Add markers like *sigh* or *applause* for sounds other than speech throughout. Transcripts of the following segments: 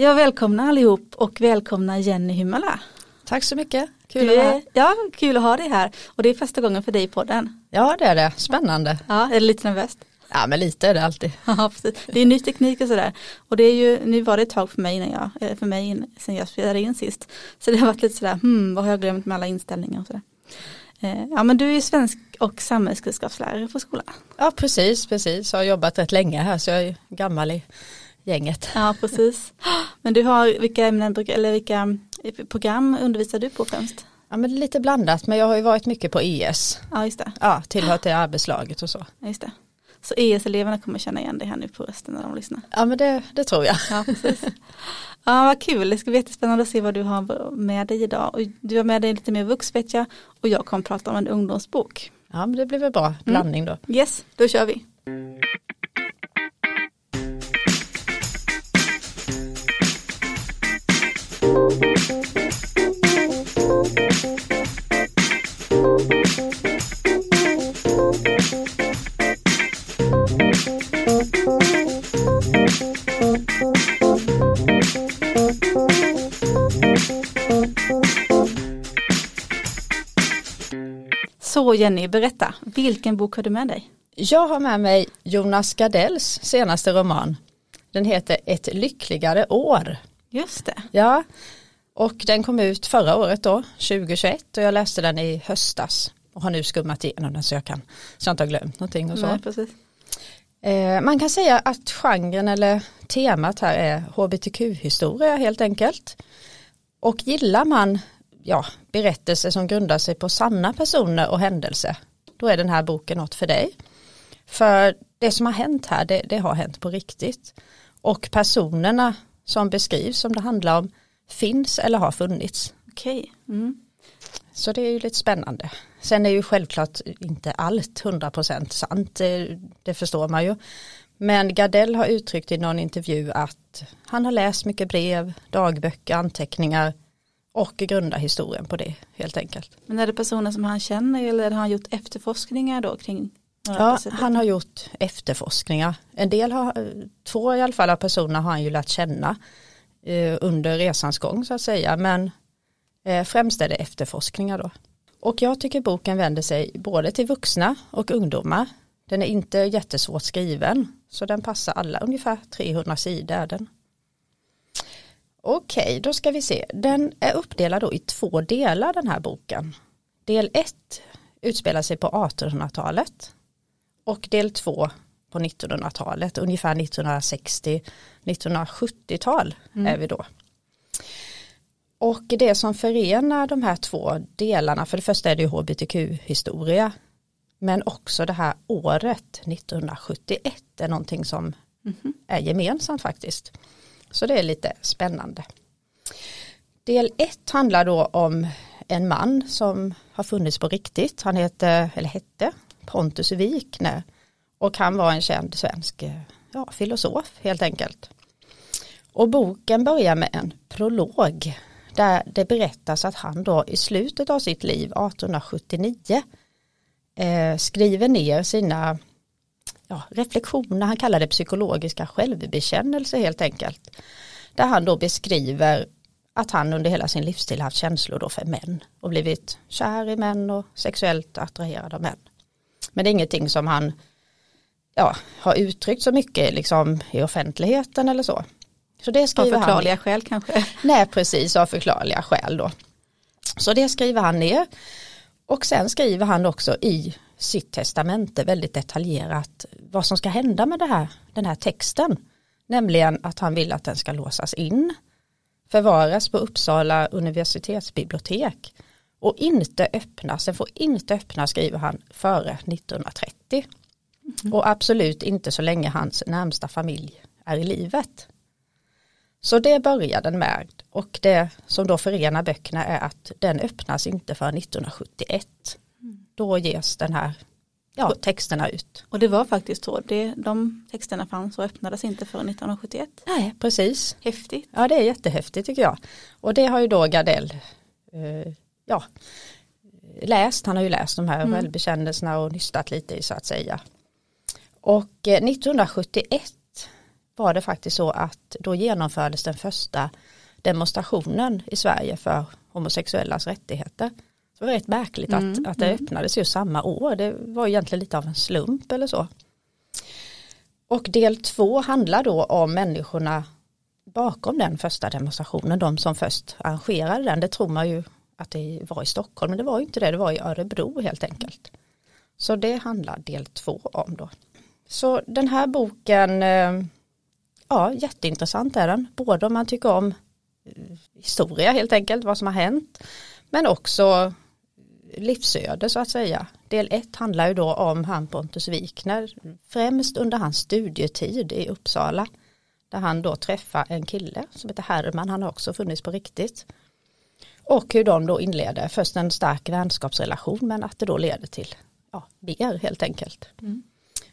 Ja, välkomna allihop och välkomna Jenny Hymala. Tack så mycket, kul Du att vara är, här. ja, kul att ha dig här och det är första gången för dig i podden. Ja det är det, spännande. Ja, är det lite nervöst? Ja men lite är det alltid. *laughs* Ja, precis. Det är ny teknik och sådär. Och det är ju, nu var det ett tag för mig, när jag, eh, för mig sen jag spelade in sist. Så det har varit lite sådär, hmm, vad har jag glömt med alla inställningar och sådär. Eh, Ja men du är ju svensk och samhällskunskapslärare på skolan. Ja precis, precis, har jobbat rätt länge här så jag är gammal i gänget. Ja precis. Men du har, vilka ämnen, eller vilka eh, program undervisar du på främst? Ja men lite blandat men jag har ju varit mycket på ES. Ja just det. Ja, tillhört det arbetslaget och så. Ja, just det. Så ES-eleverna kommer känna igen dig här nu på rösten när de lyssnar. Ja men det, det tror jag. Ja, precis. Ja, vad kul. Det ska bli jättespännande att se vad du har med dig idag. Och du har med dig lite mer vux vet jag. Och jag kommer prata om en ungdomsbok. Ja men det blir väl bra blandning då. Yes, då kör vi. Så Jenny, berätta. Vilken bok har du med dig? Jag har med mig Jonas Gardells senaste roman. Den heter Ett lyckligare år. Just det. Ja, och den kom ut förra året då, 2021 och jag läste den i höstas och har nu skummat igenom den så jag kan, så jag inte har glömt någonting och så. Nej, precis. Eh, man kan säga att genren eller temat här är hbtq-historia helt enkelt. Och gillar man ja, berättelser som grundar sig på sanna personer och händelser, då är den här boken något för dig. För det som har hänt här, det, det har hänt på riktigt. Och personerna som beskrivs, som det handlar om, finns eller har funnits. Okej. Mm. Så det är ju lite spännande. Sen är ju självklart inte allt 100% sant, det, det förstår man ju. Men Gardell har uttryckt i någon intervju att han har läst mycket brev, dagböcker, anteckningar och grundar historien på det helt enkelt. Men är det personer som han känner eller har han gjort efterforskningar då kring Ja, han har gjort efterforskningar. En del har, två i alla fall av personer har han ju lärt känna eh, under resans gång så att säga. Men eh, främst är det efterforskningar då. Och jag tycker boken vänder sig både till vuxna och ungdomar. Den är inte jättesvårt skriven så den passar alla, ungefär 300 sidor är den. Okej, då ska vi se. Den är uppdelad då i två delar den här boken. Del 1 utspelar sig på 1800-talet och del 2 på 1900-talet, ungefär 1960-1970-tal är vi då. Och det som förenar de här två delarna, för det första är det ju hbtq-historia, men också det här året 1971 är någonting som är gemensamt faktiskt. Så det är lite spännande. Del 1 handlar då om en man som har funnits på riktigt. Han heter, eller hette Pontus Wikner och han var en känd svensk eh, ja, filosof helt enkelt. Och boken börjar med en prolog där det berättas att han då i slutet av sitt liv 1879 eh, skriver ner sina ja, reflektioner, han kallar det psykologiska självbekännelse helt enkelt. Där han då beskriver att han under hela sin livsstil haft känslor då för män och blivit kär i män och sexuellt attraherad av män. Men det är ingenting som han ja, har uttryckt så mycket liksom, i offentligheten eller så. Så det Av skriver han förklarliga skäl kanske. *laughs* Nej, precis av förklarliga skäl då. Så det skriver han ner. Och sen skriver han också i sitt testamente väldigt detaljerat vad som ska hända med här, den här texten. Nämligen att han vill att den ska låsas in, förvaras på Uppsala universitetsbibliotek och inte öppnas, den får inte öppnas skriver han före 1930. Och absolut inte så länge hans närmsta familj är i livet. Så det börjar den med och det som då förenar böckerna är att den öppnas inte för 1971. Då ges den här ja, texterna ut. Och det var faktiskt så. Det, de texterna fanns och öppnades inte förrän 1971. Nej, precis. Häftigt. Ja, det är jättehäftigt tycker jag. Och det har ju då Gardell eh, ja, läst. Han har ju läst de här Mm. självbekännelserna och nystat lite i så att säga. Och eh, 1971 var det faktiskt så att då genomfördes den första demonstrationen i Sverige för homosexuellas rättigheter. Det var rätt märkligt att, mm. att det mm. öppnades just samma år. Det var egentligen lite av en slump eller så. Och del två handlar då om människorna bakom den första demonstrationen, de som först arrangerade den. Det tror man ju att det var i Stockholm, men det var ju inte det, det var i Örebro helt enkelt. Så det handlar del två om då. Så den här boken, eh, ja jätteintressant är den, både om man tycker om eh, historia helt enkelt, vad som har hänt, men också livsöde så att säga. Del ett handlar ju då om han Pontus Wikner, främst under hans studietid i Uppsala, där han då träffar en kille som heter Herman, han har också funnits på riktigt. Och hur de då inleder först en stark vänskapsrelation men att det då leder till ja, mer helt enkelt. Mm.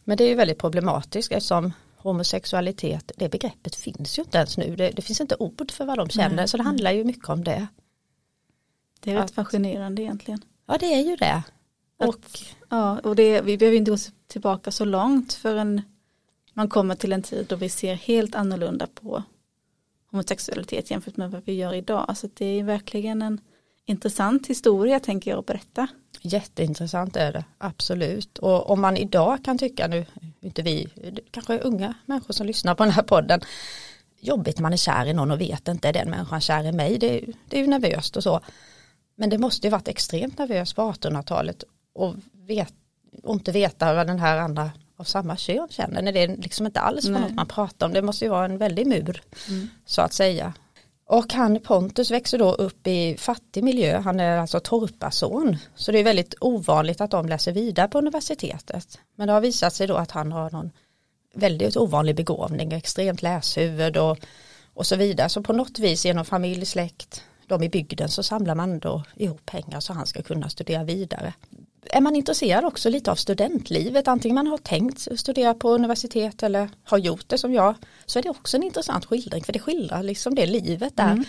Men det är ju väldigt problematiskt eftersom homosexualitet, det begreppet finns ju inte ens nu. Det, det finns inte ord för vad de känner Nej. så det handlar ju mycket om det. Det är rätt fascinerande egentligen. Ja det är ju det. Och, att, ja, och det, vi behöver inte gå tillbaka så långt förrän man kommer till en tid då vi ser helt annorlunda på homosexualitet jämfört med vad vi gör idag. Alltså det är verkligen en intressant historia tänker jag att berätta. Jätteintressant är det, absolut. Och om man idag kan tycka, nu inte vi, kanske unga människor som lyssnar på den här podden, jobbigt man är kär i någon och vet inte är den människan kär i mig, det, det är ju nervöst och så. Men det måste ju varit extremt nervöst på 1800-talet och, vet, och inte veta vad den här andra av samma kön känner. När det är liksom inte alls något man pratar om. Det måste ju vara en väldig mur mm. så att säga. Och han Pontus växer då upp i fattig miljö. Han är alltså torparson. Så det är väldigt ovanligt att de läser vidare på universitetet. Men det har visat sig då att han har någon väldigt ovanlig begåvning, extremt läshuvud och, och så vidare. Så på något vis genom familj, släkt, de i bygden så samlar man då ihop pengar så han ska kunna studera vidare. Är man intresserad också lite av studentlivet, antingen man har tänkt studera på universitet eller har gjort det som jag, så är det också en intressant skildring för det skildrar liksom det livet där. Mm.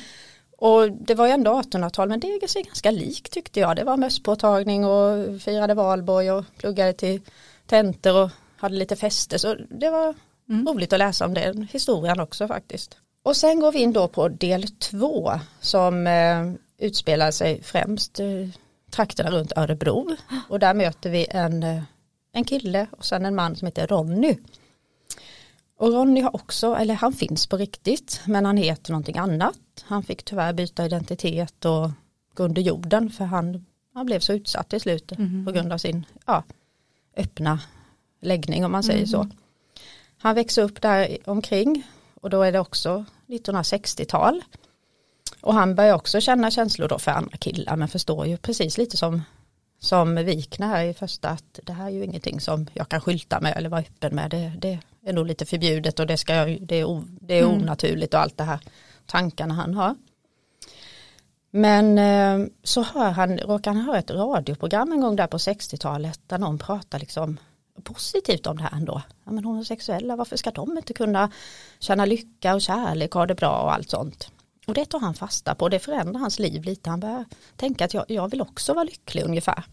Och det var ju ändå 1800-tal men det är ganska likt tyckte jag. Det var mösspåtagning och firade valborg och pluggade till tentor och hade lite fester. Så det var mm. roligt att läsa om det, historien också faktiskt. Och sen går vi in då på del två som eh, utspelar sig främst eh, trakterna runt Örebro. Och där möter vi en, eh, en kille och sen en man som heter Ronny. Och Ronny har också, eller han finns på riktigt, men han heter någonting annat. Han fick tyvärr byta identitet och gå under jorden för han, han blev så utsatt i slutet mm. på grund av sin ja, öppna läggning om man säger mm. så. Han växer upp där omkring och då är det också 1960-tal. Och han börjar också känna känslor då för andra killar men förstår ju precis lite som som Wikner här i första att det här är ju ingenting som jag kan skylta med eller vara öppen med. Det, det är nog lite förbjudet och det, ska jag, det, är, det är mm. onaturligt och allt det här tankarna han har. Men eh, så hör han, råkar han höra ett radioprogram en gång där på 60-talet där någon pratar liksom positivt om det här ändå. Ja, men homosexuella, varför ska de inte kunna känna lycka och kärlek och ha det bra och allt sånt. Och det tar han fasta på, det förändrar hans liv lite. Han börjar tänka att jag, jag vill också vara lycklig ungefär.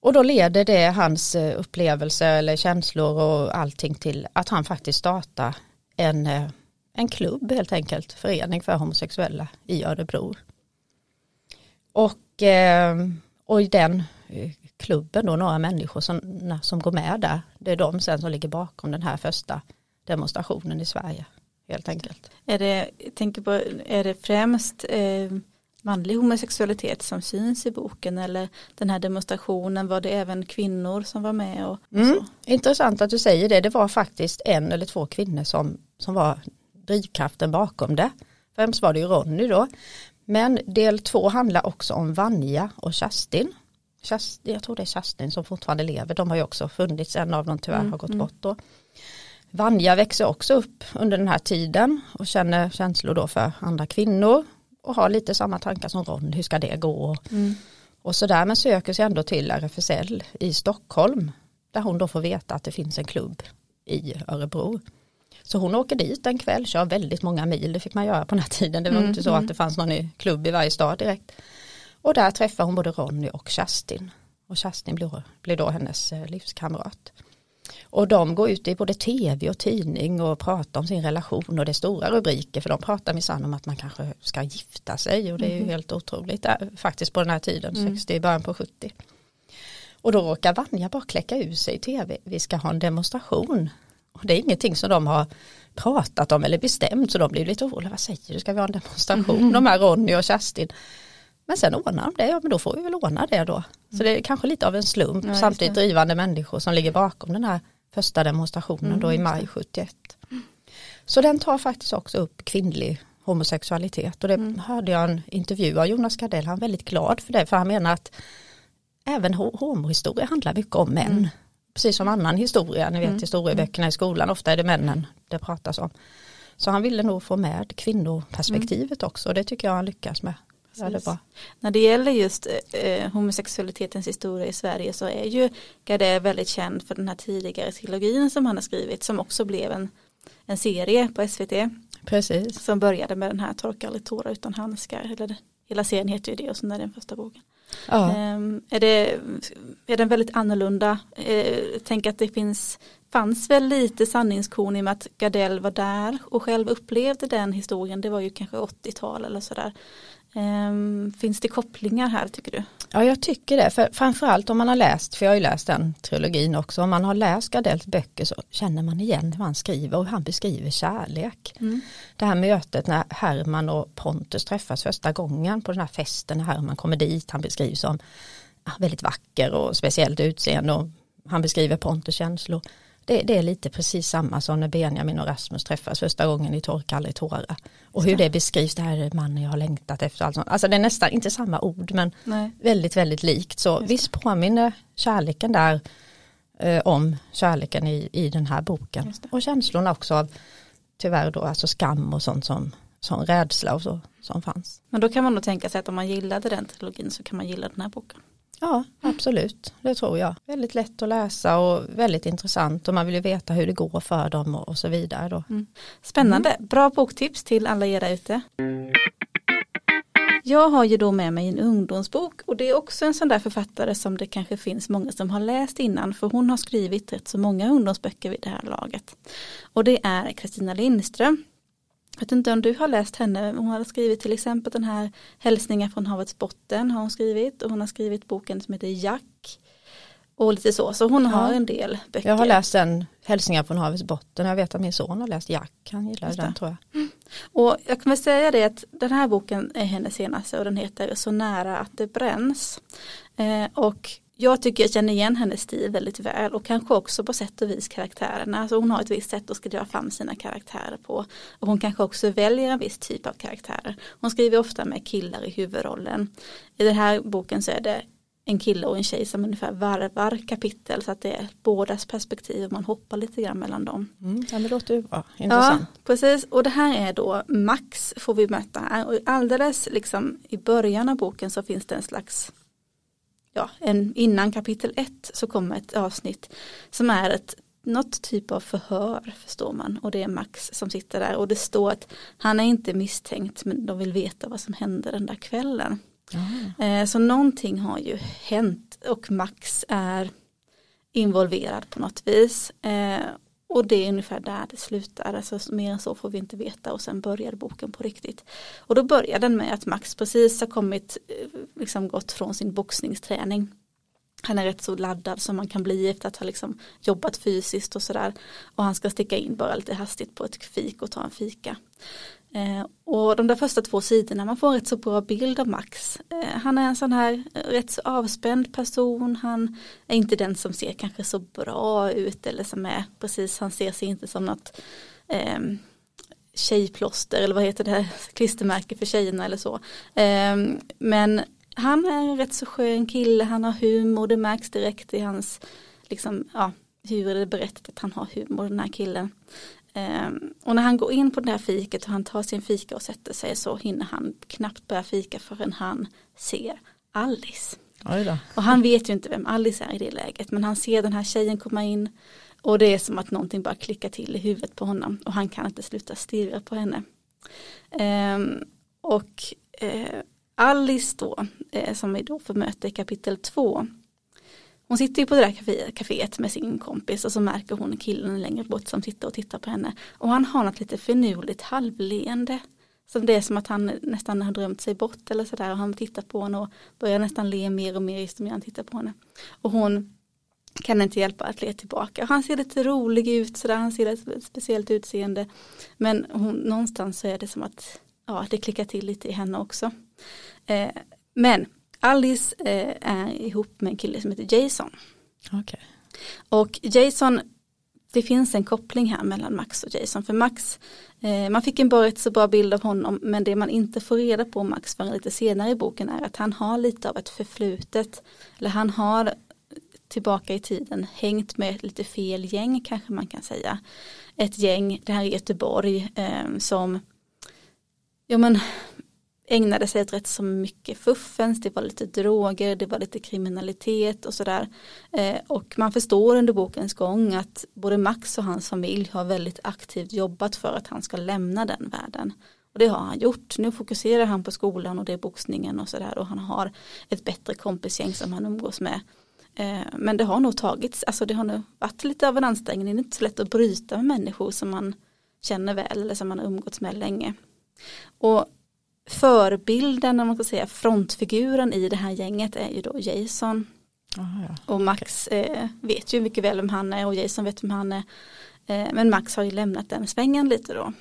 Och då leder det hans eh, upplevelser eller känslor och allting till att han faktiskt startar en, eh, en klubb helt enkelt, förening för homosexuella i Örebro. Och, eh, och i den klubben då, några människor som, som går med där, det är de sen som ligger bakom den här första demonstrationen i Sverige helt enkelt. Är det, jag tänker på, är det främst eh, manlig homosexualitet som syns i boken eller den här demonstrationen var det även kvinnor som var med? Och, och mm, intressant att du säger det, det var faktiskt en eller två kvinnor som, som var drivkraften bakom det. Främst var det ju Ronny då. Men del två handlar också om Vanja och Kerstin. Kerstin jag tror det är Kerstin som fortfarande lever, de har ju också funnits, en av dem tyvärr mm, har gått mm. bort då. Vanja växer också upp under den här tiden och känner känslor då för andra kvinnor och har lite samma tankar som Ron, hur ska det gå? Mm. Och sådär men söker sig ändå till RFSL i Stockholm där hon då får veta att det finns en klubb i Örebro. Så hon åker dit en kväll, kör väldigt många mil, det fick man göra på den här tiden, det var mm, inte så mm. att det fanns någon klubb i varje stad direkt. Och där träffar hon både Ronny och Kerstin. Och Kerstin blir, blir då hennes eh, livskamrat. Och de går ut i både tv och tidning och pratar om sin relation och det är stora rubriker för de pratar minsann om att man kanske ska gifta sig och det är ju mm. helt otroligt äh, faktiskt på den här tiden, mm. 60 i början på 70. Och då råkar Vanja bara kläcka ur sig i tv, vi ska ha en demonstration. Och det är ingenting som de har pratat om eller bestämt så de blir lite oroliga, vad säger du, ska vi ha en demonstration, mm. de här Ronny och Kerstin. Men sen ordnar de det, ja men då får vi väl ordna det då. Så det är kanske lite av en slump, ja, samtidigt drivande människor som ligger bakom den här första demonstrationen mm, då i maj 71. Så den tar faktiskt också upp kvinnlig homosexualitet och det mm. hörde jag en intervju av Jonas Gardell, han är väldigt glad för det för han menar att även homohistoria handlar mycket om män. Mm. Precis som annan historia, ni vet mm. historieböckerna i skolan, ofta är det männen det pratas om. Så han ville nog få med kvinnoperspektivet mm. också och det tycker jag han lyckas med. Ja, det När det gäller just eh, homosexualitetens historia i Sverige så är ju Gardell väldigt känd för den här tidigare trilogin som han har skrivit som också blev en, en serie på SVT. Precis. Som började med den här Torka aldrig tårar utan handskar. Eller hela serien heter ju det och sen är den första boken. Ja. Um, är, det, är den väldigt annorlunda? Uh, tänk att det finns, fanns väl lite sanningskorn i och med att Gardell var där och själv upplevde den historien. Det var ju kanske 80-tal eller sådär. Um, finns det kopplingar här tycker du? Ja jag tycker det, för framförallt om man har läst, för jag har ju läst den trilogin också, om man har läst Gardells böcker så känner man igen hur han skriver och hur han beskriver kärlek. Mm. Det här mötet när Herman och Pontus träffas första gången på den här festen när Herman kommer dit, han beskrivs som väldigt vacker och speciellt utseende och han beskriver Pontus känslor. Det, det, är lite precis samma som när Benjamin och Rasmus träffas första gången i Torka aldrig tårar. Och hur det beskrivs, det här är mannen jag har längtat efter. Alltså, alltså det är nästan inte samma ord men Nej. väldigt väldigt likt. Så visst påminner kärleken där eh, om kärleken i, i den här boken. Och känslorna också av tyvärr då alltså skam och sånt som, som rädsla och så som fanns. Men då kan man nog tänka sig att om man gillade den trilogin så kan man gilla den här boken. Ja, absolut. Det tror jag. Väldigt lätt att läsa och väldigt intressant och man vill ju veta hur det går för dem och, så vidare. Då. Mm. Spännande. Mm. Bra boktips till alla er där ute. Jag har ju då med mig en ungdomsbok och det är också en sån där författare som det kanske finns många som har läst innan för hon har skrivit rätt så många ungdomsböcker vid det här laget. Och det är Kristina Lindström jag vet inte om du har läst henne, hon har skrivit till exempel den här Hälsningar från havets botten har hon skrivit och hon har skrivit boken som heter Jack och lite så, så hon ja. har en del böcker. Jag har läst den, Hälsningar från havets botten, jag vet att min son har läst Jack, han gillar den tror jag. Mm. Och jag kan väl säga det att den här boken är hennes senaste och den heter Så nära att det bränns. Eh, och jag tycker jag känner igen hennes stil väldigt väl och kanske också på sätt och vis karaktärerna. Alltså hon har ett visst sätt att skriva fram sina karaktärer på. Och hon kanske också väljer en viss typ av karaktärer. Hon skriver ofta med killar i huvudrollen. I den här boken så är det en kille och en tjej som ungefär varvar kapitel så att det är bådas perspektiv och man hoppar lite grann mellan dem. Mm, ja, det låter ju bra, intressant. Ja, precis och det här är då Max får vi möta här och alldeles liksom i början av boken så finns det en slags ja, en, innan kapitel 1 så kommer ett avsnitt som är ett något typ av förhör förstår man och det är Max som sitter där och det står att han är inte misstänkt men de vill veta vad som hände den där kvällen. Mm. så någonting har ju hänt och Max är involverad på något vis. Och det är ungefär där det slutar, alltså mer än så får vi inte veta och sen börjar boken på riktigt. Och då börjar den med att Max precis har kommit, eh, liksom gått från sin boxningsträning. Han är rätt så laddad som man kan bli efter att ha liksom jobbat fysiskt och sådär. Och han ska sticka in bara lite hastigt på ett fik och ta en fika. Eh, och de där första två sidorna, man får en rätt så bra bild av Max. Eh, han är en sån här eh, rätt så avspänd person, han är inte den som ser kanske så bra ut eller som är precis, han ser sig inte som något eh, tjejplåster eller vad heter det, *laughs* klistermärke för tjejerna eller så. Eh, men han är en rätt så skön kille, han har humor, det märks direkt i hans, liksom, ja, hur är det berättat att han har humor den här killen. Um, och när han går in på det här fiket och han tar sin fika och sätter sig så hinner han knappt börja fika förrän han ser Alice. Och han vet ju inte vem Alice är i det läget men han ser den här tjejen komma in och det är som att någonting bara klickar till i huvudet på honom och han kan inte sluta stirra på henne. Um, och uh, Alice då, uh, som vi då får möta i kapitel två hon sitter ju på det där kaféet, kaféet med sin kompis och så märker hon killen längre bort som sitter och tittar på henne. Och han har något lite finurligt halvleende. Så det är som att han nästan har drömt sig bort eller sådär och han tittar på henne och börjar nästan le mer och mer just när han tittar på henne. Och hon kan inte hjälpa att le tillbaka. Han ser lite rolig ut sådär, han ser ett speciellt utseende. Men hon, någonstans så är det som att ja, det klickar till lite i henne också. Eh, men Alice eh, är ihop med en kille som heter Jason. Okay. Och Jason, det finns en koppling här mellan Max och Jason. För Max, eh, man fick en bra, så bra bild av honom men det man inte får reda på om Max förrän lite senare i boken är att han har lite av ett förflutet. Eller han har tillbaka i tiden hängt med lite fel gäng kanske man kan säga. Ett gäng, det här i Göteborg, eh, som ja, men, ägnade sig åt rätt så mycket fuffens, det var lite droger, det var lite kriminalitet och sådär. Eh, och man förstår under bokens gång att både Max och hans familj har väldigt aktivt jobbat för att han ska lämna den världen. Och det har han gjort. Nu fokuserar han på skolan och det är boxningen och sådär och han har ett bättre kompisgäng som han umgås med. Eh, men det har nog tagits, alltså det har nog varit lite av en ansträngning. Det är inte så lätt att bryta med människor som man känner väl eller som man har umgåtts med länge. Och förebilden, om man ska säga frontfiguren i det här gänget är ju då Jason. Aha, ja. Och Max okay. eh, vet ju mycket väl vem han är och Jason vet vem han är. Eh, men Max har ju lämnat den svängen lite då.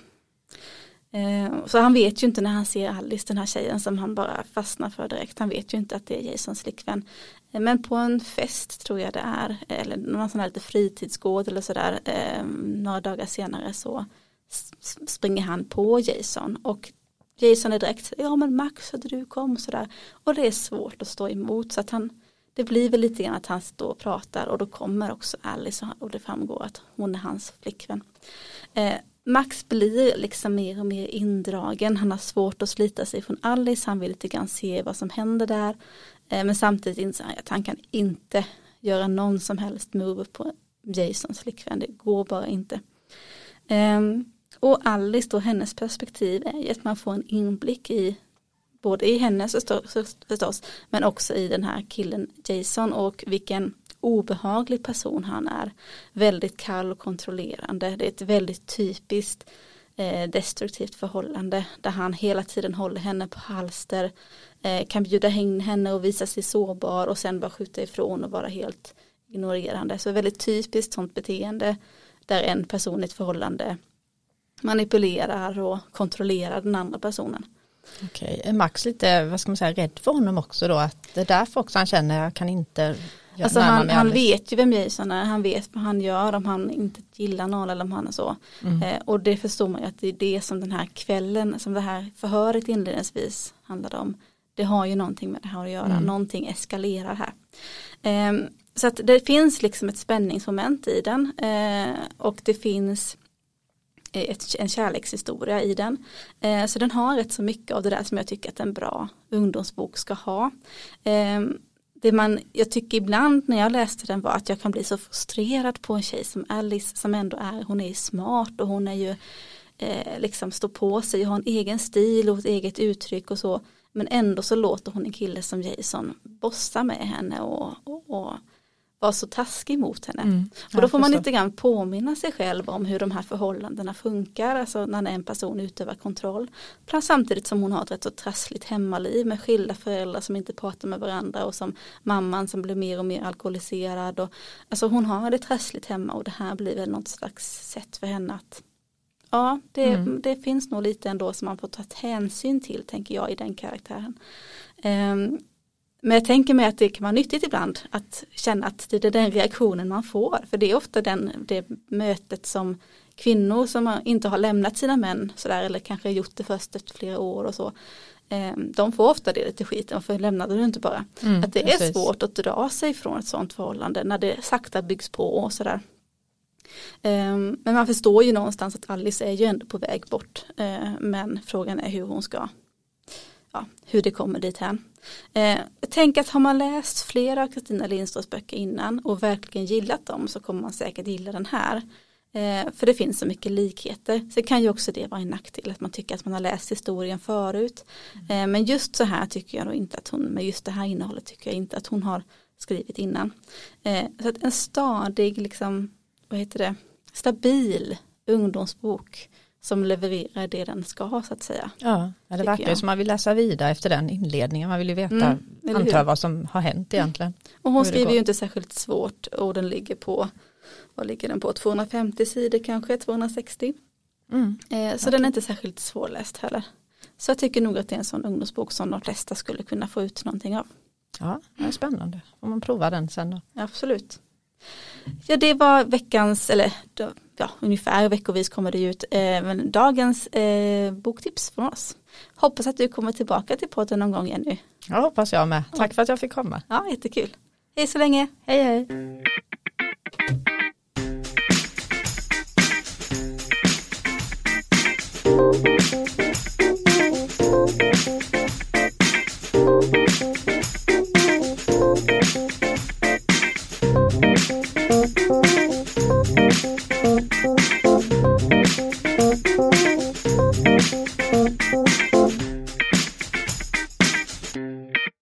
Eh, så han vet ju inte när han ser Alice, den här tjejen som han bara fastnar för direkt. Han vet ju inte att det är Jasons flickvän. Eh, men på en fest tror jag det är, eller någon sån här lite fritidsgård eller sådär, eh, några dagar senare så springer han på Jason och Jason är direkt, ja men Max hade du kom sådär. Och det är svårt att stå emot så att han, det blir väl lite grann att han står och pratar och då kommer också Alice och det framgår att hon är hans flickvän. Eh, Max blir liksom mer och mer indragen, han har svårt att slita sig från Alice, han vill lite grann se vad som händer där. Eh, men samtidigt inser han att han kan inte göra någon som helst move på Jasons flickvän, det går bara inte. Um, och Alice då, hennes perspektiv är ju att man får en inblick i både i hennes förstås men också i den här killen Jason och vilken obehaglig person han är. Väldigt kall och kontrollerande. Det är ett väldigt typiskt eh, destruktivt förhållande där han hela tiden håller henne på halster eh, kan bjuda in henne och visa sig sårbar och sen bara skjuta ifrån och vara helt ignorerande. Så väldigt typiskt sånt beteende där en person i ett förhållande manipulerar och kontrollerar den andra personen. Okej, är Max lite, vad ska man säga, rädd för honom också då? Att det är därför också han känner, jag kan inte Alltså han, han vet ju vem Jason är, han vet vad han gör om han inte gillar någon eller om han är så. Mm. Eh, och det förstår man ju att det är det som den här kvällen, som det här förhöret inledningsvis handlade om. Det har ju någonting med det här att göra, mm. någonting eskalerar här. Eh, så att det finns liksom ett spänningsmoment i den eh, och det finns Eh, ett, en kärlekshistoria i den. Eh, så den har rätt så mycket av det där som jag tycker att en bra ungdomsbok ska ha. Eh, det man, jag tycker ibland när jag läste den var att jag kan bli så frustrerad på en tjej som Alice som ändå är, hon är smart och hon är ju eh, liksom står på sig, har en egen stil och ett eget uttryck och så. Men ändå så låter hon en kille som Jason bossa med henne och, och, och vara så taskig mot henne. Mm, och då får man lite grann påminna sig själv om hur de här förhållandena funkar, alltså när en person utövar kontroll. Samtidigt som hon har ett rätt så trassligt hemmaliv med skilda föräldrar som inte pratar med varandra och som mamman som blir mer och mer alkoholiserad. Och, alltså hon har det trassligt hemma och det här blir väl något slags sätt för henne att Ja, det, mm. det finns nog lite ändå som man får ta hänsyn till tänker jag i den karaktären. Um, men jag tänker mig att det kan vara nyttigt ibland att känna att det är den reaktionen man får. För det är ofta den, det mötet som kvinnor som inte har lämnat sina män sådär eller kanske gjort det först efter flera år och så. Eh, de får ofta det lite skit, varför lämnade du inte bara? Mm, att det precis. är svårt att dra sig från ett sådant förhållande när det sakta byggs på och sådär. Eh, men man förstår ju någonstans att Alice är ju ändå på väg bort. Eh, men frågan är hur hon ska, ja, hur det kommer dit här. Eh, tänk att har man läst flera av Kristina Lindströms böcker innan och verkligen gillat dem så kommer man säkert gilla den här. Eh, för det finns så mycket likheter. Sen kan ju också det vara en nackdel att man tycker att man har läst historien förut. Eh, men just så här tycker jag då inte att hon, med just det här innehållet tycker jag inte att hon har skrivit innan. Eh, så att en stadig, liksom, vad heter det, stabil ungdomsbok som levererar det den ska ha så att säga. Ja, det verkar ju som man vill läsa vidare efter den inledningen. Man vill ju veta, Mm, antar vad som har hänt egentligen. Och hon skriver ju inte särskilt svårt och den ligger på, vad ligger den på, 250 sidor kanske, 260. Mm. Eh, så den är inte särskilt svårläst heller. Så jag tycker nog att det är en sån ungdomsbok som de flesta skulle kunna få ut någonting av. Ja, det är spännande. Får man prova den sen då. Absolut. Ja det var veckans, eller då, ja, ungefär veckovis kommer det ut, eh, men dagens eh, boktips från oss. Hoppas att du kommer tillbaka till podden någon gång Jenny. Ja, hoppas jag med. Tack för att jag fick komma. Ja, jättekul. Hej så länge. Hej hej.